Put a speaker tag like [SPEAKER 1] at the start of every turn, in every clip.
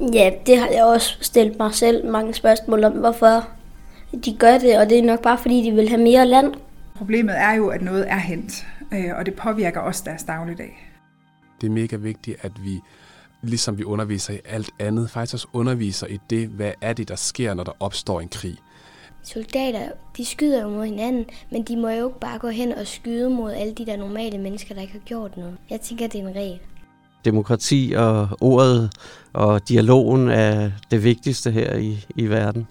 [SPEAKER 1] Ja, det har jeg også stillet mig selv mange spørgsmål om, hvorfor de gør det, og det er nok bare fordi, de vil have mere land.
[SPEAKER 2] Problemet er jo, at noget er hent, øh, og det påvirker også deres dagligdag.
[SPEAKER 3] Det er mega vigtigt, at vi, ligesom vi underviser i alt andet, faktisk også underviser i det, hvad er det, der sker, når der opstår en krig.
[SPEAKER 1] Soldater, de skyder jo mod hinanden, men de må jo ikke bare gå hen og skyde mod alle de der normale mennesker, der ikke har gjort noget. Jeg tænker, det er en regel.
[SPEAKER 4] Demokrati og ordet og dialogen er det vigtigste her i, i verden.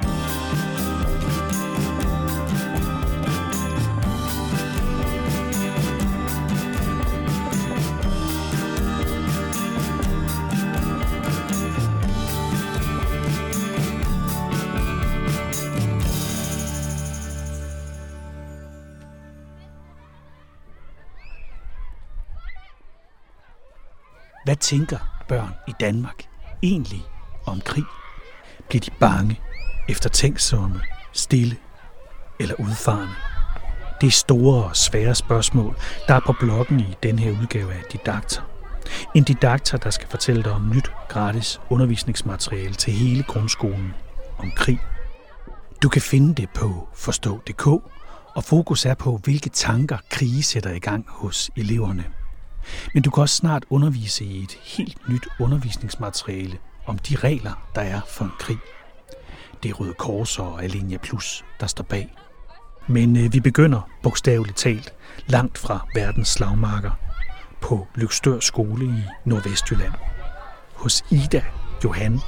[SPEAKER 5] Hvad tænker børn i Danmark egentlig om krig? Bliver de bange, eftertænksomme, stille eller udfarende? Det er store og svære spørgsmål, der er på bloggen i den her udgave af Didakter. En didakter, der skal fortælle dig om nyt, gratis undervisningsmateriale til hele grundskolen om krig. Du kan finde det på forstå.dk, og fokus er på, hvilke tanker krige sætter i gang hos eleverne. Men du kan også snart undervise i et helt nyt undervisningsmateriale om de regler, der er for en krig. Det er Røde Kors og Alenia Plus, der står bag. Men øh, vi begynder bogstaveligt talt langt fra verdens slagmarker på Lykstør skole i Nordvestjylland. Hos Ida, Johan,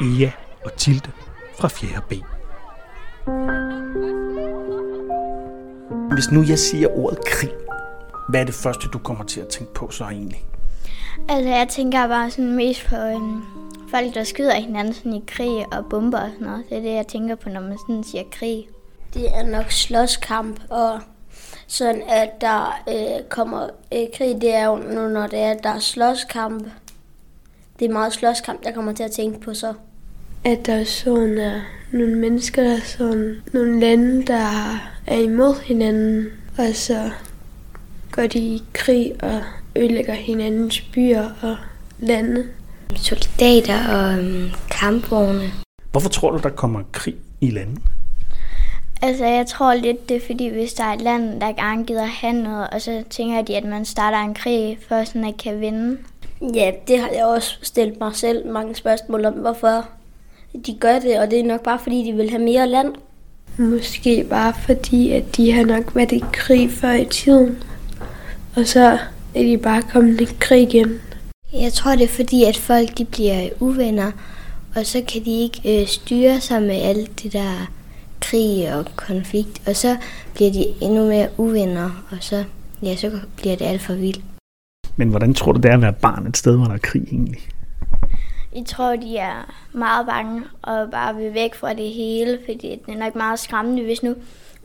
[SPEAKER 5] Ea og Tilde fra 4. B. Hvis nu jeg siger ordet krig, hvad er det første, du kommer til at tænke på så egentlig?
[SPEAKER 1] Altså, jeg tænker bare sådan mest på øhm, folk, der skyder hinanden sådan i krig og bomber og sådan noget. Det er det, jeg tænker på, når man sådan siger krig. Det er nok slåskamp, og sådan at der øh, kommer øh, krig, det er jo nu, når det er, der er slåskamp. Det er meget slåskamp, jeg kommer til at tænke på så.
[SPEAKER 6] At der er sådan uh, nogle mennesker, der er sådan nogle lande, der er imod hinanden, og så går de i krig og ødelægger hinandens byer og lande.
[SPEAKER 1] Soldater og øhm, kampvogne.
[SPEAKER 5] Hvorfor tror du, der kommer krig i landet?
[SPEAKER 1] Altså, jeg tror lidt, det er fordi, hvis der er et land, der gerne gider have noget, og så tænker de, at man starter en krig, for sådan at kan vinde. Ja, det har jeg også stillet mig selv mange spørgsmål om, hvorfor de gør det, og det er nok bare fordi, de vil have mere land.
[SPEAKER 6] Måske bare fordi, at de har nok været i krig før i tiden. Og så er de bare kommet i krig igen.
[SPEAKER 1] Jeg tror, det er fordi, at folk de bliver uvenner, og så kan de ikke øh, styre sig med alt det der krig og konflikt, og så bliver de endnu mere uvenner, og så, ja, så bliver det alt for vildt.
[SPEAKER 5] Men hvordan tror du, det er at være barn et sted, hvor der er krig egentlig?
[SPEAKER 1] Jeg tror, de er meget bange og bare vil væk fra det hele, fordi det er nok meget skræmmende, hvis nu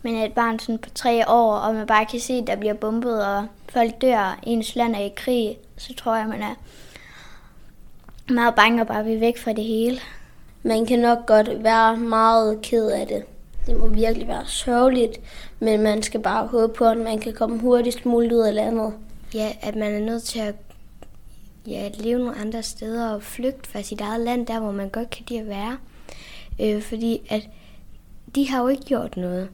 [SPEAKER 1] man er et barn sådan på tre år, og man bare kan se, at der bliver bombet, og folk dør, ens land er i krig, så tror jeg, man er meget bange og bare vil væk fra det hele. Man kan nok godt være meget ked af det. Det må virkelig være sørgeligt, men man skal bare håbe på, at man kan komme hurtigst muligt ud af landet. Ja, at man er nødt til at, ja, at leve nogle andre steder og flygte fra sit eget land, der hvor man godt kan lide at være. Øh, fordi at de har jo ikke gjort noget.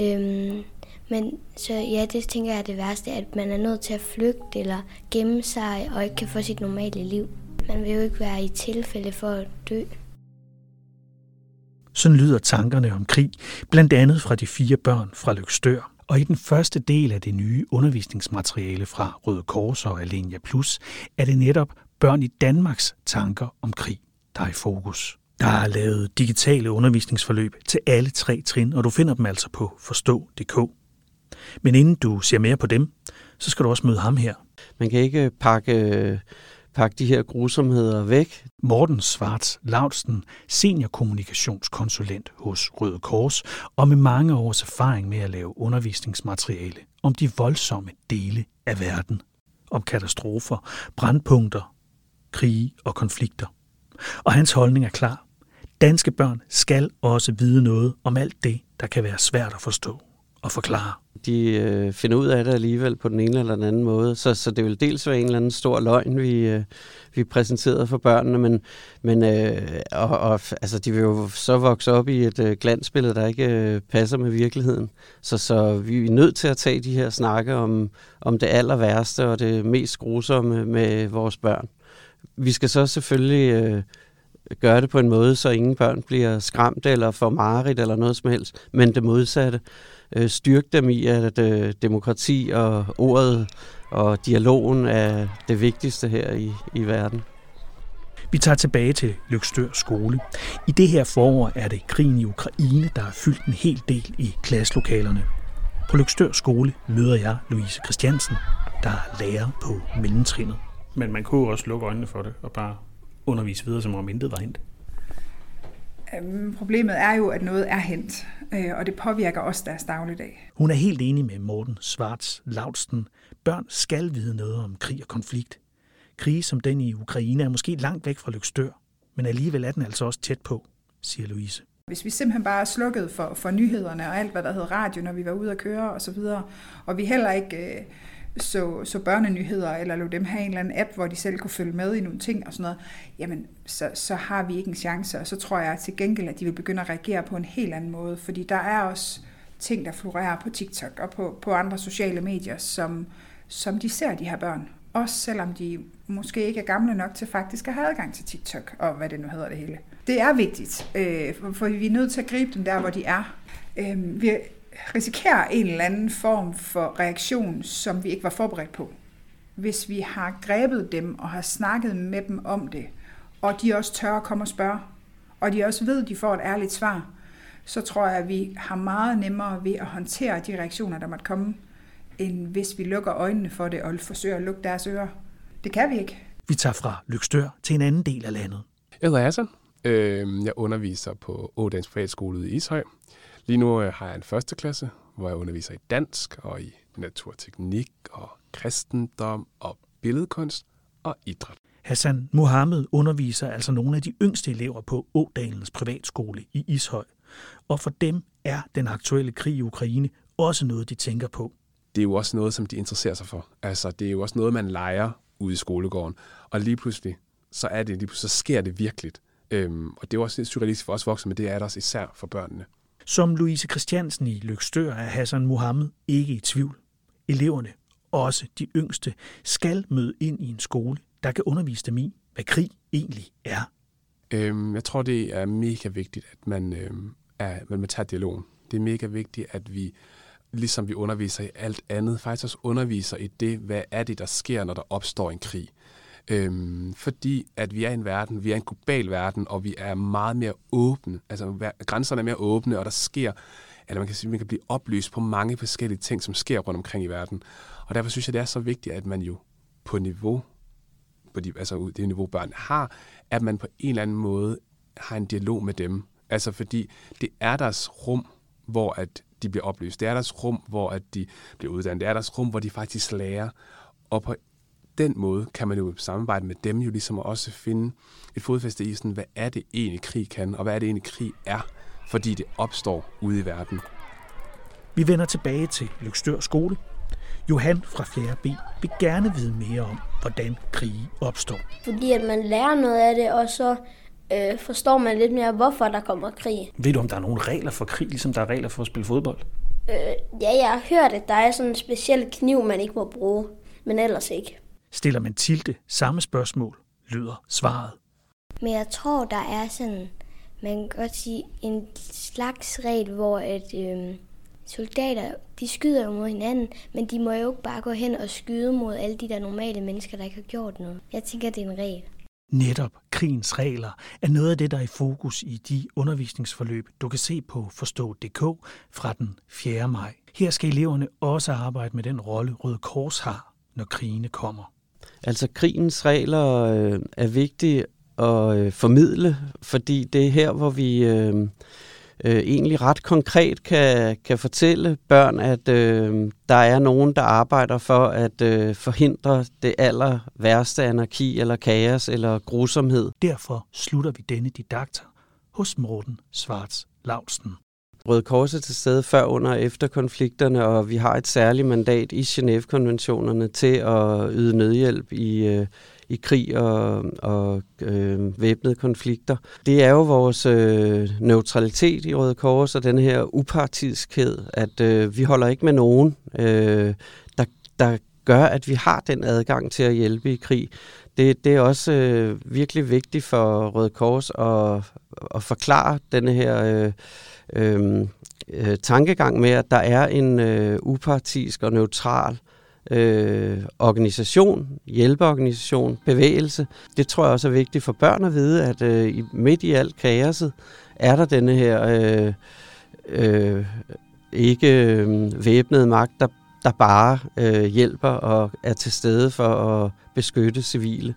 [SPEAKER 1] Øhm, men så ja, det tænker jeg er det værste, at man er nødt til at flygte eller gemme sig og ikke kan få sit normale liv. Man vil jo ikke være i tilfælde for at dø.
[SPEAKER 5] Sådan lyder tankerne om krig, blandt andet fra de fire børn fra Lykstør. Og i den første del af det nye undervisningsmateriale fra Røde Kors og Alenia Plus, er det netop børn i Danmarks tanker om krig, der er i fokus. Der er lavet digitale undervisningsforløb til alle tre trin, og du finder dem altså på forstå.dk. Men inden du ser mere på dem, så skal du også møde ham her.
[SPEAKER 4] Man kan ikke pakke, pakke de her grusomheder væk.
[SPEAKER 5] Morten Svarts Laudsten, seniorkommunikationskonsulent hos Røde Kors, og med mange års erfaring med at lave undervisningsmateriale om de voldsomme dele af verden. Om katastrofer, brandpunkter, krige og konflikter. Og hans holdning er klar. Danske børn skal også vide noget om alt det, der kan være svært at forstå og forklare.
[SPEAKER 4] De øh, finder ud af det alligevel på den ene eller den anden måde. Så, så det vil dels være en eller anden stor løgn, vi, øh, vi præsenterede for børnene, men, men øh, og, og, altså, de vil jo så vokse op i et øh, glansbillede, der ikke øh, passer med virkeligheden. Så, så vi er nødt til at tage de her snakke om, om det aller værste og det mest grusomme med vores børn. Vi skal så selvfølgelig... Øh, gøre det på en måde, så ingen børn bliver skræmt eller får mareridt eller noget som helst, men det modsatte. Øh, styrke dem i, at øh, demokrati og ordet og dialogen er det vigtigste her i, i verden.
[SPEAKER 5] Vi tager tilbage til Lykstør skole. I det her forår er det krigen i Ukraine, der har fyldt en hel del i klasselokalerne. På Lykstør skole møder jeg Louise Christiansen, der er lærer på mellemtrinnet.
[SPEAKER 7] Men man kunne også lukke øjnene for det og bare undervise videre, som om intet var hent.
[SPEAKER 2] Øhm, problemet er jo, at noget er hent, øh, og det påvirker også deres dagligdag.
[SPEAKER 5] Hun er helt enig med Morten Svarts Laudsten. Børn skal vide noget om krig og konflikt. Krig som den i Ukraine er måske langt væk fra Lykstør, men alligevel er den altså også tæt på, siger Louise.
[SPEAKER 2] Hvis vi simpelthen bare er slukket for, for nyhederne og alt, hvad der hedder radio, når vi var ude at køre og så videre, og vi heller ikke øh, så, så børnenyheder, eller lå dem have en eller anden app, hvor de selv kunne følge med i nogle ting og sådan noget, jamen så, så har vi ikke en chance. Og så tror jeg til gengæld, at de vil begynde at reagere på en helt anden måde, fordi der er også ting, der florerer på TikTok og på, på andre sociale medier, som, som de ser de her børn. Også selvom de måske ikke er gamle nok til faktisk at have adgang til TikTok og hvad det nu hedder det hele. Det er vigtigt, øh, for vi er nødt til at gribe dem der, hvor de er. Øh, vi, risikerer en eller anden form for reaktion, som vi ikke var forberedt på. Hvis vi har grebet dem og har snakket med dem om det, og de også tør at komme og spørge, og de også ved, at de får et ærligt svar, så tror jeg, at vi har meget nemmere ved at håndtere de reaktioner, der måtte komme, end hvis vi lukker øjnene for det og forsøger at lukke deres ører. Det kan vi ikke.
[SPEAKER 5] Vi tager fra Lykstør til en anden del af landet.
[SPEAKER 3] Jeg hedder Hassan. Øhm, jeg underviser på Ådans Privatskole i Ishøj. Lige nu øh, har jeg en første klasse, hvor jeg underviser i dansk og i naturteknik og kristendom og billedkunst og idræt.
[SPEAKER 5] Hassan Mohammed underviser altså nogle af de yngste elever på Ådalens privatskole i Ishøj. Og for dem er den aktuelle krig i Ukraine også noget, de tænker på.
[SPEAKER 3] Det er jo også noget, som de interesserer sig for. Altså, det er jo også noget, man leger ude i skolegården. Og lige pludselig, så er det, lige pludselig, så sker det virkeligt. Øhm, og det er jo også surrealistisk for os voksne, men det er det også især for børnene.
[SPEAKER 5] Som Louise Christiansen i Lykstør er Hassan Mohammed ikke i tvivl. Eleverne, også de yngste, skal møde ind i en skole, der kan undervise dem i, hvad krig egentlig er.
[SPEAKER 3] Øhm, jeg tror, det er mega vigtigt, at man, øhm, er, at man tager dialogen. Det er mega vigtigt, at vi, ligesom vi underviser i alt andet, faktisk også underviser i det, hvad er det, der sker, når der opstår en krig. Øhm, fordi at vi er en verden, vi er en global verden, og vi er meget mere åbne. Altså grænserne er mere åbne, og der sker, eller man kan sige, man kan blive oplyst på mange forskellige ting, som sker rundt omkring i verden. Og derfor synes jeg, det er så vigtigt, at man jo på niveau, på de, altså det niveau børn har, at man på en eller anden måde har en dialog med dem. Altså fordi det er deres rum, hvor at de bliver oplyst. Det er deres rum, hvor at de bliver uddannet. Det er deres rum, hvor de faktisk lærer. Og på den måde kan man jo samarbejde med dem jo ligesom også finde et fodfæste i sådan, hvad er det egentlig krig kan, og hvad er det egentlig krig er, fordi det opstår ude i verden.
[SPEAKER 5] Vi vender tilbage til Lykstør skole. Johan fra 4. B vil gerne vide mere om, hvordan krige opstår.
[SPEAKER 6] Fordi at man lærer noget af det, og så øh, forstår man lidt mere, hvorfor der kommer krig.
[SPEAKER 7] Ved du, om der er nogle regler for krig, ligesom der er regler for at spille fodbold?
[SPEAKER 6] Øh, ja, jeg har hørt, at der er sådan en speciel kniv, man ikke må bruge, men ellers ikke.
[SPEAKER 5] Stiller man Tilde samme spørgsmål, lyder svaret.
[SPEAKER 1] Men jeg tror, der er sådan, man kan godt sige, en slags regel, hvor at øh, soldater, de skyder jo mod hinanden, men de må jo ikke bare gå hen og skyde mod alle de der normale mennesker, der ikke har gjort noget. Jeg tænker, det er en regel.
[SPEAKER 5] Netop krigens regler er noget af det, der er i fokus i de undervisningsforløb, du kan se på Forstå.dk fra den 4. maj. Her skal eleverne også arbejde med den rolle, Røde Kors har, når krigene kommer.
[SPEAKER 4] Altså krigens regler øh, er vigtige at øh, formidle, fordi det er her, hvor vi øh, øh, egentlig ret konkret kan, kan fortælle børn, at øh, der er nogen, der arbejder for at øh, forhindre det aller værste anarki eller kaos eller grusomhed.
[SPEAKER 5] Derfor slutter vi denne didakter hos Morten Svarts Lausten.
[SPEAKER 4] Røde Kors er til stede før, under og efter konflikterne, og vi har et særligt mandat i Genève-konventionerne til at yde nødhjælp i, øh, i krig og, og øh, væbnede konflikter. Det er jo vores øh, neutralitet i Røde Kors og den her upartiskhed, at øh, vi holder ikke med nogen, øh, der, der gør, at vi har den adgang til at hjælpe i krig. Det, det er også øh, virkelig vigtigt for Røde Kors at, at forklare denne her øh, øh, øh, tankegang med, at der er en øh, upartisk og neutral øh, organisation, hjælpeorganisation, bevægelse. Det tror jeg også er vigtigt for børn at vide, at øh, midt i alt kaoset er der denne her øh, øh, ikke øh, væbnede magt, der, der bare øh, hjælper og er til stede for at beskytte civile.